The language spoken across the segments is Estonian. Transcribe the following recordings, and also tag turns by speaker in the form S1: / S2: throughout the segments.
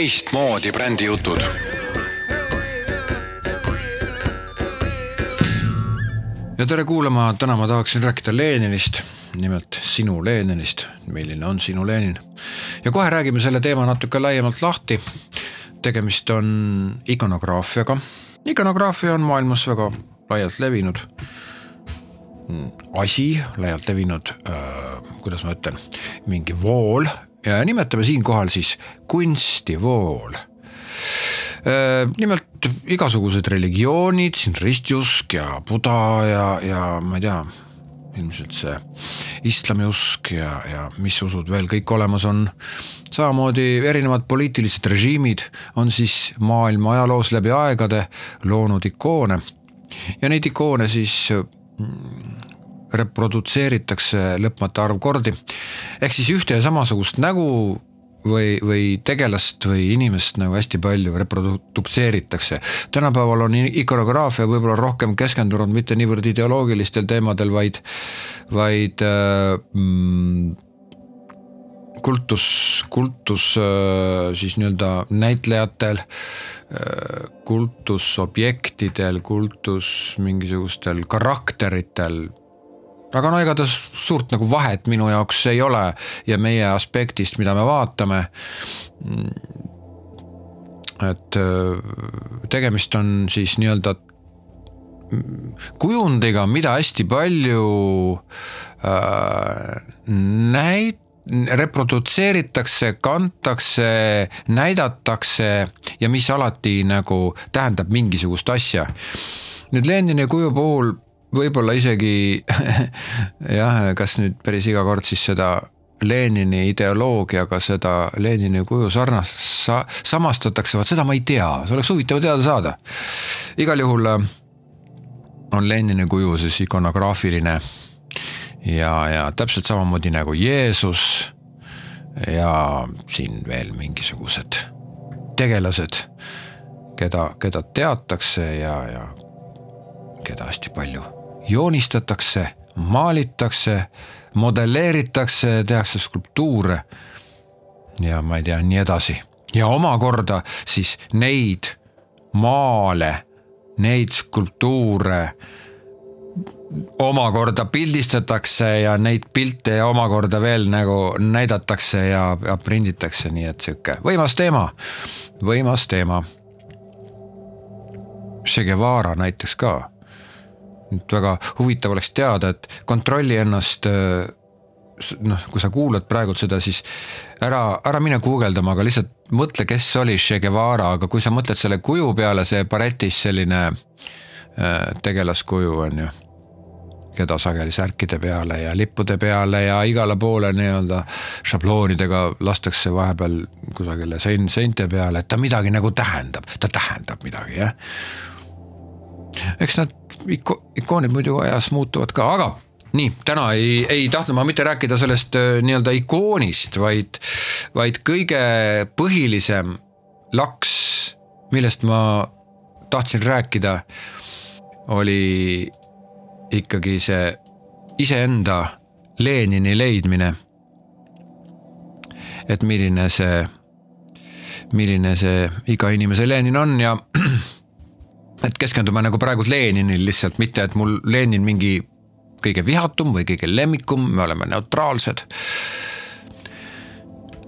S1: teistmoodi brändijutud. ja tere kuulama, täna ma tahaksin rääkida Leninist, nimelt sinu Leninist, milline on sinu Lenin. ja kohe räägime selle teema natuke laiemalt lahti. tegemist on ikonograafiaga. ikonograafia on maailmas väga laialt levinud asi, laialt levinud äh,, kuidas ma ütlen, mingi vool ja nimetame siinkohal siis kunstivool. nimelt igasugused religioonid, siin ristjusk ja buda ja, ja ma ei tea, ilmselt see islamiusk ja, ja mis usud veel kõik olemas on. samamoodi erinevad poliitilised režiimid on siis maailma ajaloos läbi aegade loonud ikoone ja neid ikoone siis reprodutseeritakse lõpmatu arv kordi. ehk siis ühte ja samasugust nägu või, või tegelast või inimest nagu hästi palju reprodutseeritakse. tänapäeval on ikonograafia võib-olla rohkem keskendunud mitte niivõrd ideoloogilistel teemadel, vaid, vaid äh, mm, kultus, kultus äh, siis nii-öelda näitlejatel, äh, kultusobjektidel, kultus mingisugustel karakteritel aga no ega ta suurt nagu vahet minu jaoks ei ole ja meie aspektist, mida me vaatame. et äh, tegemist on siis nii-öelda kujundiga, mida hästi palju äh, näit-, reprodutseeritakse, kantakse, näidatakse ja mis alati nagu tähendab mingisugust asja. nüüd Lenini kuju puhul võib-olla isegi jah, kas nüüd päris iga kord siis seda Lenini ideoloogiaga seda Lenini kuju sarnast sa, samastatakse, vot seda ma ei tea, see oleks huvitav teada saada. igal juhul äh, on Lenini kuju siis ikonograafiline ja, ja täpselt samamoodi nagu Jeesus ja siin veel mingisugused tegelased, keda, keda teatakse ja, ja keda hästi palju joonistatakse, maalitakse, modelleeritakse, tehakse skulptuure ja ma ei tea, nii edasi. ja omakorda siis neid maale, neid skulptuure omakorda pildistatakse ja neid pilte omakorda veel nagu näidatakse ja, ja prinditakse, nii et sihuke võimas teema, võimas teema. Che Guevara näiteks ka et väga huvitav oleks teada, et kontrolli ennast äh, noh, kui sa kuulad praegult seda, siis ära, ära mine guugeldama, aga lihtsalt mõtle, kes oli Che Guevara, aga kui sa mõtled selle kuju peale, see baretis selline äh, tegelaskuju on ju. keda sageli särkide peale ja lippude peale ja igale poole nii-öelda šabloonidega lastakse vahepeal kusagile sein-, seinte peale, et ta midagi nagu tähendab, ta tähendab midagi jah. eks nad iko-, ikoonid muidu ajas muutuvad ka, aga nii, täna ei, ei tahtnud ma mitte rääkida sellest äh, nii-öelda ikoonist, vaid, vaid kõige põhilisem laks, millest ma tahtsin rääkida, oli ikkagi see iseenda Lenini leidmine. et milline see, milline see iga inimese Lenin on ja et keskendume nagu praegu Leninil lihtsalt, mitte et mul Lenin mingi kõige vihatum või kõige lemmikum, me oleme neutraalsed.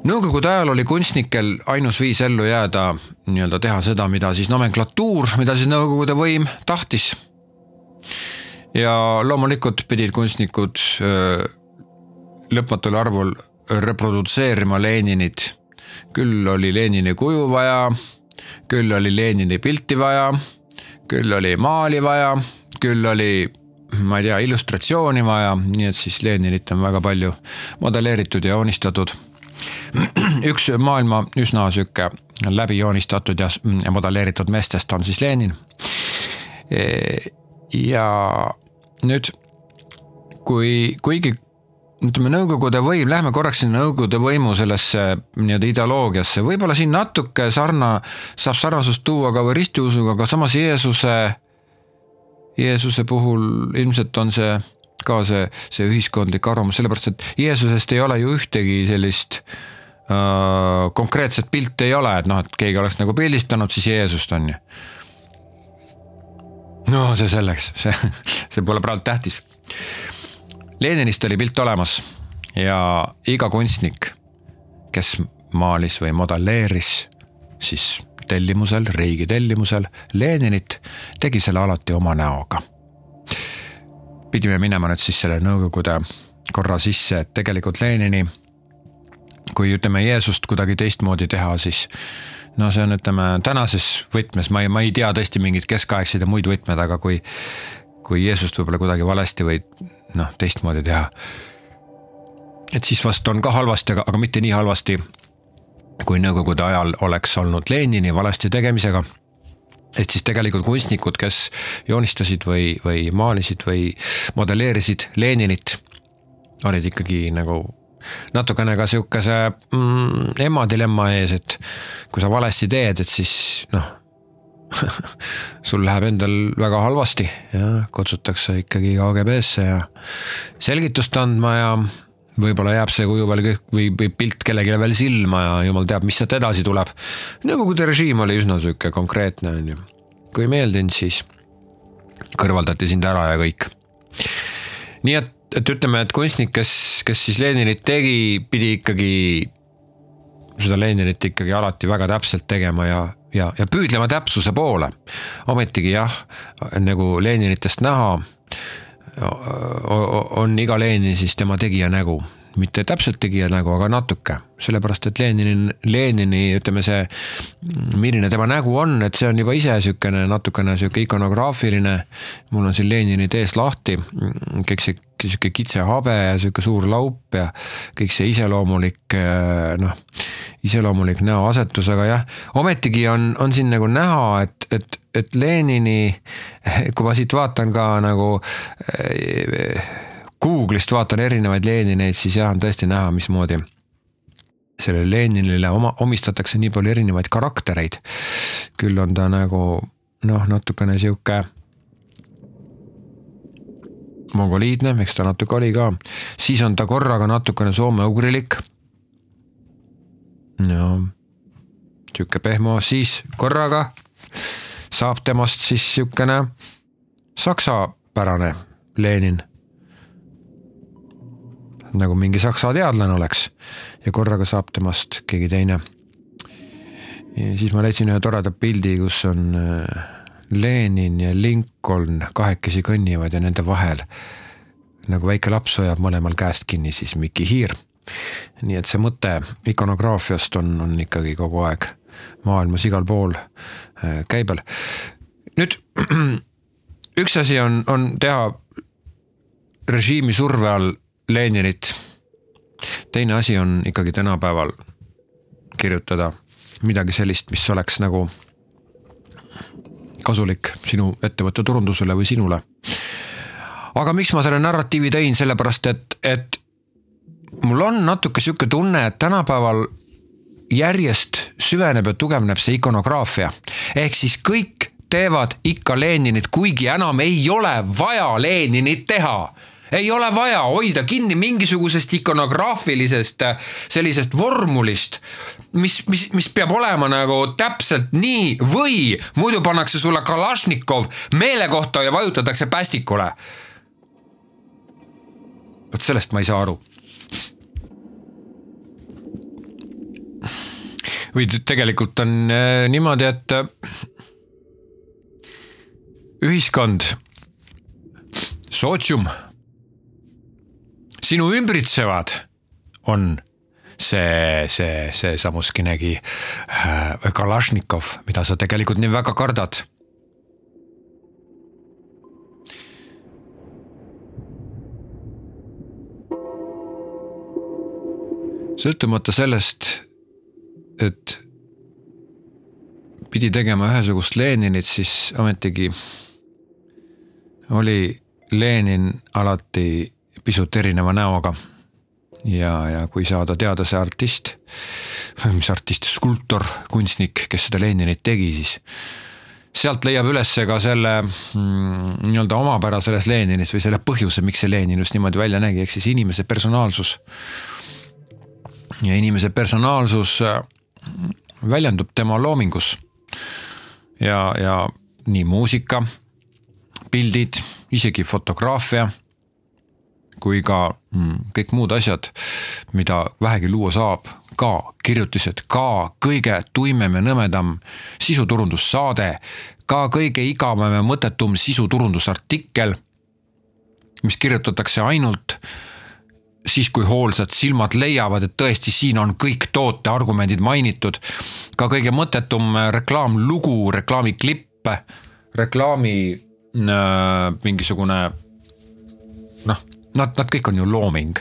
S1: Nõukogude ajal oli kunstnikel ainus viis ellu jääda, nii-öelda teha seda, mida siis nomenklatuur, mida siis Nõukogude võim tahtis. ja loomulikult pidid kunstnikud lõpmatul arvul reprodutseerima Leninit. küll oli Lenini kuju vaja, küll oli Lenini pilti vaja küll oli maali vaja, küll oli ma ei tea, illustratsiooni vaja, nii et siis Leninit on väga palju modelleeritud ja joonistatud. üks maailma üsna sihuke läbi joonistatud ja modelleeritud meestest on siis Lenin. ja nüüd, kui, kuigi ütleme, Nõukogude võim, lähme korraks sinna Nõukogude võimu sellesse nii-öelda ideoloogiasse, võib-olla siin natuke sarna, saab sarnasust tuua ka või ristiusuga, aga samas Jeesuse, Jeesuse puhul ilmselt on see ka see, see ühiskondlik arvamus, sellepärast et Jeesusest ei ole ju ühtegi sellist konkreetset pilti ei ole, et noh, et keegi oleks nagu pildistanud siis Jeesust on ju. no see selleks, see, see pole praegu tähtis. Leninist oli pilt olemas ja iga kunstnik, kes maalis või modelleeris siis tellimusel, riigi tellimusel Leninit, tegi selle alati oma näoga. pidime minema nüüd siis selle Nõukogude korra sisse, et tegelikult Lenini kui ütleme Jeesust kuidagi teistmoodi teha, siis no see on, ütleme tänases võtmes, ma ei, ma ei tea tõesti mingeid keskaegseid ja muid võtmed, aga kui, kui Jeesust võib-olla kuidagi valesti või noh, teistmoodi teha. et siis vast on ka halvasti, aga, aga mitte nii halvasti, kui nõukogude ajal oleks olnud Lenini valesti tegemisega et siis tegelikult kunstnikud, kes joonistasid või, või maalisid või modelleerisid Leninit, olid ikkagi nagu natukene ka sihukese mm, ema dilemma ees, et kui sa valesti teed, et siis noh sul läheb endal väga halvasti ja kutsutakse ikkagi KGB-sse ja selgitust andma ja võib-olla jääb see kuju veel või, või pilt kellelegi veel silma ja jumal teab, mis sealt edasi tuleb. Nõukogude režiim oli üsna sihuke konkreetne, on ju. kui ei meeldinud, siis kõrvaldati sind ära ja kõik. nii et et ütleme, et kunstnik, kes, kes siis Leninit tegi, pidi ikkagi seda Leninit ikkagi alati väga täpselt tegema ja, ja, ja püüdlema täpsuse poole. ometigi jah, nagu Leninitest näha, on iga Lenin siis tema tegija nägu mitte täpselt tegija nägu, aga natuke, sellepärast et Lenini, Lenini ütleme see, milline tema nägu on, et see on juba ise niisugune natukene niisugune ikonograafiline. mul on siin Leninid ees lahti, kõik see sihuke kitse habe ja sihuke suur laup ja kõik see iseloomulik noh, iseloomulik näoasetus, aga jah, ometigi on, on siin nagu näha, et, et, et Lenini, kui ma siit vaatan ka nagu Google'ist vaatan erinevaid Lenineid, siis jah, on tõesti näha, mismoodi sellele Leninile oma, omistatakse nii palju erinevaid karaktereid. küll on ta nagu noh, natukene sihuke mongoliidne, eks ta natuke oli ka, siis on ta korraga natukene soome-ugrilik. no sihuke pehmo, siis korraga saab temast siis sihukene saksapärane Lenin nagu mingi saksa teadlane oleks ja korraga saab temast keegi teine. siis ma leidsin ühe toreda pildi, kus on äh, Lenin ja Lincoln kahekesi kõnnivad ja nende vahel nagu väike laps hoiab mõlemal käest kinni siis Mikki Hiir. nii et see mõte ikonograafiast on, on ikkagi kogu aeg maailmas igal pool äh, käibel. nüüd üks asi on, on teha režiimi surve all Leninit. teine asi on ikkagi tänapäeval kirjutada midagi sellist, mis oleks nagu kasulik sinu ettevõtte turundusele või sinule. aga miks ma selle narratiivi tõin, sellepärast et, et mul on natuke sihuke tunne, et tänapäeval järjest süveneb ja tugevneb see ikonograafia. ehk siis kõik teevad ikka Leninit, kuigi enam ei ole vaja Leninit teha ei ole vaja hoida kinni mingisugusest ikonograafilisest äh, sellisest vormulist, mis, mis, mis peab olema nagu täpselt nii või muidu pannakse sulle Kalašnikov meele kohta ja vajutatakse päästikule. vot sellest ma ei saa aru või tegelikult on äh, niimoodi, et äh, ühiskond, sootsium sinu ümbritsevad on see, see, see samuskinegi äh, Kalašnikov, mida sa tegelikult nii väga kardad. sõltumata sellest, et pidi tegema ühesugust Leninit, siis ometigi oli Lenin alati pisut erineva näoga. ja, ja kui saada teada see artist, mis artist, skulptor, kunstnik, kes seda Leninit tegi, siis sealt leiab ülesse ka selle mm, nii-öelda omapära selles Leninis või selle põhjuse, miks see Lenin just niimoodi välja nägi, ehk siis inimese personaalsus. ja inimese personaalsus äh, väljendub tema loomingus. ja, ja nii muusika, pildid, isegi fotograafia kui ka mm, kõik muud asjad, mida vähegi luua saab, ka kirjutised, ka kõige tuimem ja nõmedam sisuturundussaade, ka kõige igavam ja mõttetum sisuturundusartikkel, mis kirjutatakse ainult siis, kui hoolsad silmad leiavad, et tõesti siin on kõik tooteargumendid mainitud. ka kõige mõttetum reklaamlugu, reklaamiklipp, reklaami äh, mingisugune nad, nad kõik on ju looming.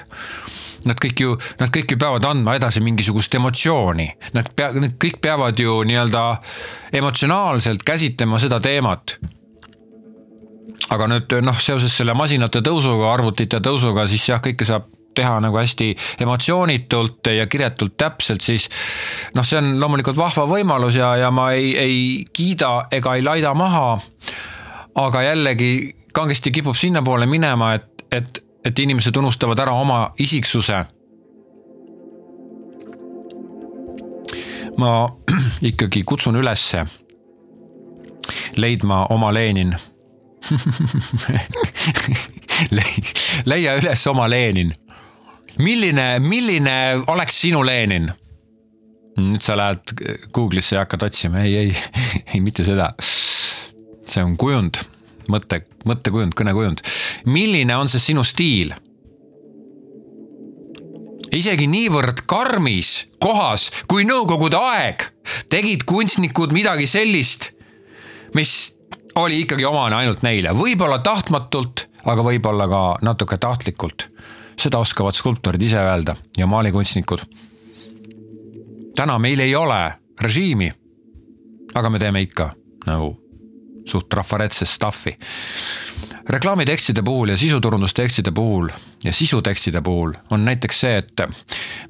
S1: Nad kõik ju, nad kõik ju peavad andma edasi mingisugust emotsiooni, nad pea, nad kõik peavad ju nii-öelda emotsionaalselt käsitlema seda teemat. Aga nüüd noh, seoses selle masinate tõusuga, arvutite tõusuga, siis jah, kõike saab teha nagu hästi emotsioonitult ja kiretult täpselt, siis noh, see on loomulikult vahva võimalus ja, ja ma ei, ei kiida ega ei laida maha. aga jällegi kangesti kipub sinnapoole minema, et, et, et inimesed unustavad ära oma isiksuse. ma ikkagi kutsun ülesse leidma oma Lenin leia üles oma Lenin milline, milline oleks sinu Lenin? nüüd sa lähed Google'isse ja hakkad otsima, ei, ei, ei mitte seda. see on kujund, mõtte, mõttekujund, kõnekujund. milline on see sinu stiil? isegi niivõrd karmis kohas kui nõukogude aeg tegid kunstnikud midagi sellist, mis oli ikkagi omane ainult neile, võib-olla tahtmatult, aga võib-olla ka natuke tahtlikult seda oskavad skulptorid ise öelda ja maalikunstnikud. täna meil ei ole režiimi. aga me teeme ikka nagu suht trafaretset stuff'i. reklaamitekstide puhul ja sisuturundustekstide puhul ja sisutekstide puhul on näiteks see, et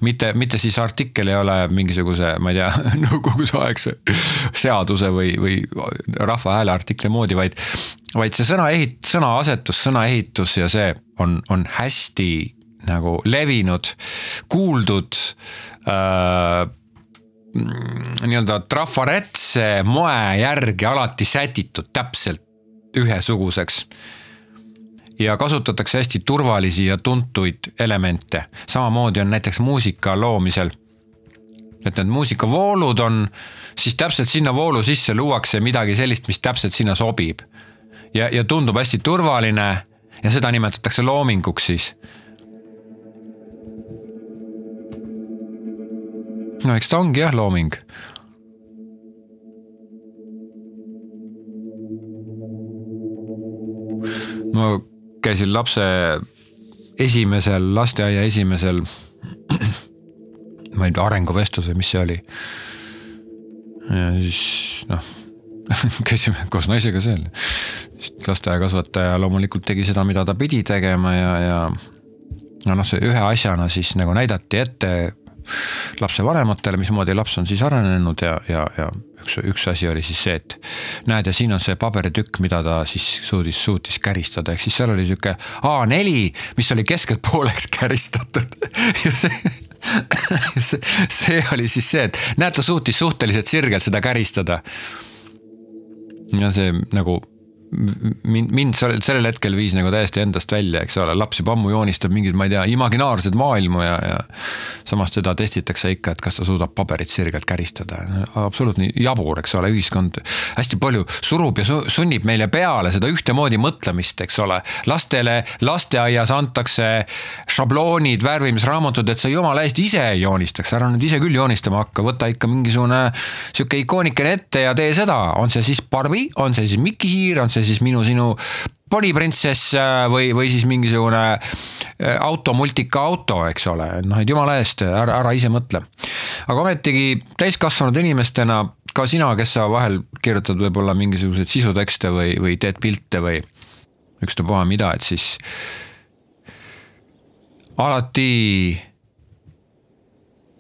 S1: mitte, mitte siis artikkel ei ole mingisuguse, ma ei tea, nõukogudeaegse seaduse või, või Rahva Hääle artikli moodi, vaid, vaid see sõna ehit-, sõnaasetus, sõnaehitus ja see on, on hästi nagu levinud, kuuldud äh, nii-öelda trafaretse moe järgi alati sätitud täpselt ühesuguseks. ja kasutatakse hästi turvalisi ja tuntuid elemente, samamoodi on näiteks muusika loomisel. et need muusikavoolud on, siis täpselt sinna voolu sisse luuakse midagi sellist, mis täpselt sinna sobib. ja, ja tundub hästi turvaline ja seda nimetatakse loominguks siis no eks ta ongi jah looming. ma käisin lapse esimesel, lasteaia esimesel, ma ei tea, arenguvestlus või mis see oli. ja siis noh käisime koos naisega seal. lasteaiakasvataja loomulikult tegi seda, mida ta pidi tegema ja, ja no noh, see ühe asjana siis nagu näidati ette lapsevanematele, mismoodi laps on siis arenenud ja, ja, ja üks, üks asi oli siis see, et näed, ja siin on see paberitükk, mida ta siis suutis, suutis käristada, ehk siis seal oli sihuke A4, mis oli keskelt pooleks käristatud ja see see, see oli siis see, et näed, ta suutis suhteliselt sirgelt seda käristada. ja see nagu mind, mind sellel hetkel viis nagu täiesti endast välja, eks ole, laps juba ammu joonistab mingeid, ma ei tea, imaginaarseid maailmu ja, ja. samas teda testitakse ikka, et kas ta suudab paberit sirgelt käristada, absoluutne jabur, eks ole, ühiskond hästi palju surub ja sunnib meile peale seda ühtemoodi mõtlemist, eks ole. lastele lasteaias antakse šabloonid, värvimisraamatud, et sa jumala eest ise joonistaks, ära nüüd ise küll joonistama hakka, võta ikka mingisugune sihuke ikoonikene ette ja tee seda, on see siis Barbi, on see siis Mickey Hiir, on see see siis minu-sinu poniprintsess äh, või, või siis mingisugune äh, auto, multikaauto, eks ole, noh, et jumala eest, ära, ära ise mõtle. aga ometigi täiskasvanud inimestena ka sina, kes sa vahel kirjutad võib-olla mingisuguseid sisutekste või, või teed pilte või ükstapuha mida, et siis alati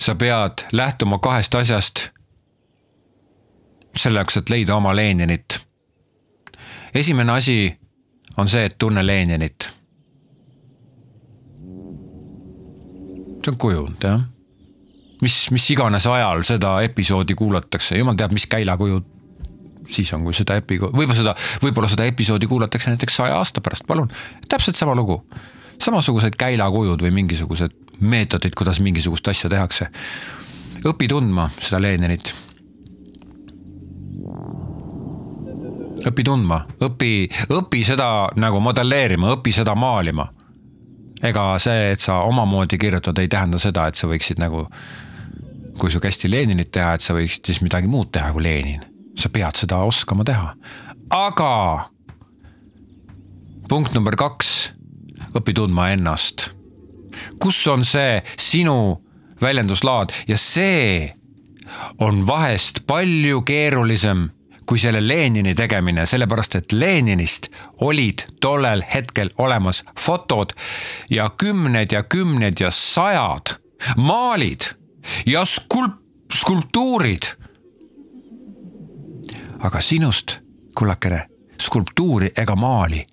S1: sa pead lähtuma kahest asjast selle jaoks, et leida oma Leninit esimene asi on see, et tunne Leninit. see on kujund jah. mis, mis iganes ajal seda episoodi kuulatakse, jumal teab, mis käilakujud siis on, kui seda epi-, võib-olla seda, võib-olla seda episoodi kuulatakse näiteks saja aasta pärast, palun, täpselt sama lugu. samasugused käilakujud või mingisugused meetodid, kuidas mingisugust asja tehakse. õpi tundma seda Leninit. Õpi tundma, õpi, õpi seda nagu modelleerima, õpi seda maalima. ega see, et sa omamoodi kirjutad, ei tähenda seda, et sa võiksid nagu kui sihuke hästi Leninit teha, et sa võiksid siis midagi muud teha kui Lenin sa pead seda oskama teha, aga punkt number kaks, õpi tundma ennast. kus on see sinu väljenduslaad ja see on vahest palju keerulisem kui selle Lenini tegemine, sellepärast et Leninist olid tollel hetkel olemas fotod ja kümned ja kümned ja sajad maalid ja skulp-, skulptuurid aga sinust, kullakene, skulptuuri ega maali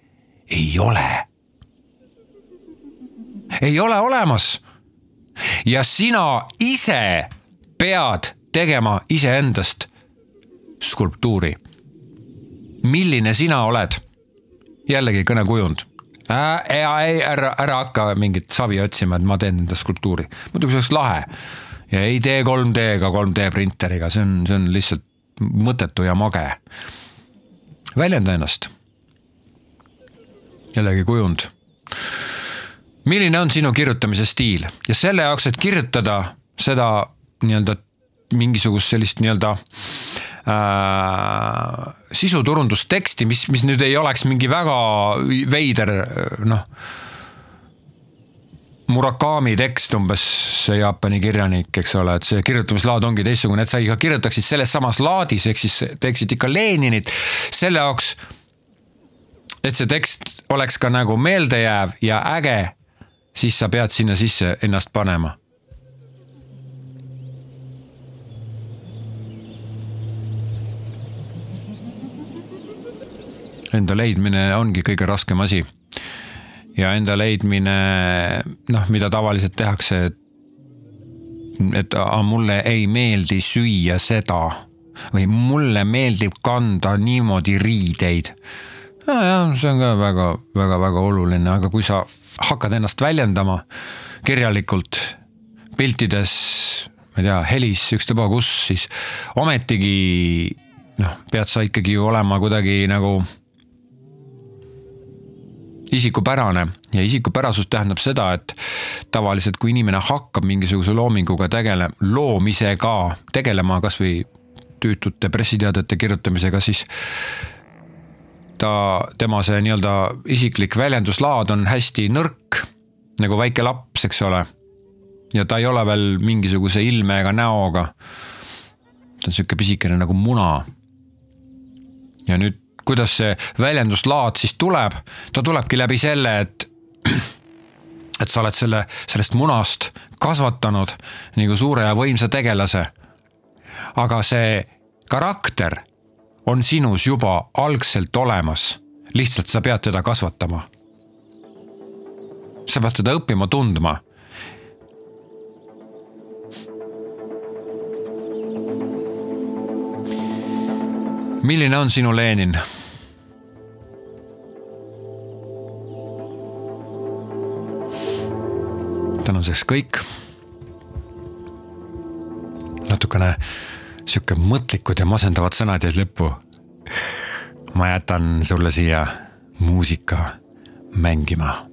S1: ei ole. ei ole olemas. ja sina ise pead tegema iseendast skulptuuri. milline sina oled? jällegi kõnekujund äh,. ei, ära, ära hakka mingit savi otsima, et ma teen enda skulptuuri, muidugi see oleks lahe ja ei tee 3D ega 3D printeriga, see on, see on lihtsalt mõttetu ja mage. väljenda ennast. jällegi kujund. milline on sinu kirjutamise stiil ja selle jaoks, et kirjutada seda nii-öelda mingisugust sellist nii-öelda äh, sisuturundusteksti, mis, mis nüüd ei oleks mingi väga veider noh Murakami tekst umbes, see Jaapani kirjanik, eks ole, et see kirjutamislaad ongi teistsugune, et sa ikka kirjutaksid selles samas laadis, ehk siis teeksid ikka Leninit selle jaoks. et see tekst oleks ka nagu meeldejääv ja äge, siis sa pead sinna sisse ennast panema. Enda leidmine ongi kõige raskem asi ja enda leidmine, noh, mida tavaliselt tehakse, et et a, mulle ei meeldi süüa seda või mulle meeldib kanda niimoodi riideid. nojah, see on ka väga-väga-väga oluline, aga kui sa hakkad ennast väljendama kirjalikult piltides, ma ei tea, helis, ükstapuha kus, siis ometigi noh, pead sa ikkagi ju olema kuidagi nagu isikupärane ja isikupärasus tähendab seda, et tavaliselt, kui inimene hakkab mingisuguse loominguga tegele-, loomisega tegelema, kasvõi tüütute pressiteadete kirjutamisega, siis ta, tema see nii-öelda isiklik väljenduslaad on hästi nõrk, nagu väike laps, eks ole. ja ta ei ole veel mingisuguse ilme ega näoga. ta on sihuke pisikene nagu muna. ja nüüd kuidas see väljenduslaad siis tuleb, ta tulebki läbi selle, et et sa oled selle, sellest munast kasvatanud nagu suure ja võimsa tegelase. aga see karakter on sinus juba algselt olemas, lihtsalt sa pead teda kasvatama. sa pead teda õppima tundma milline on sinu Lenin? Tänuseks kõik. natukene sihuke mõtlikud ja masendavad sõnad jäid lõppu. ma jätan sulle siia muusika mängima.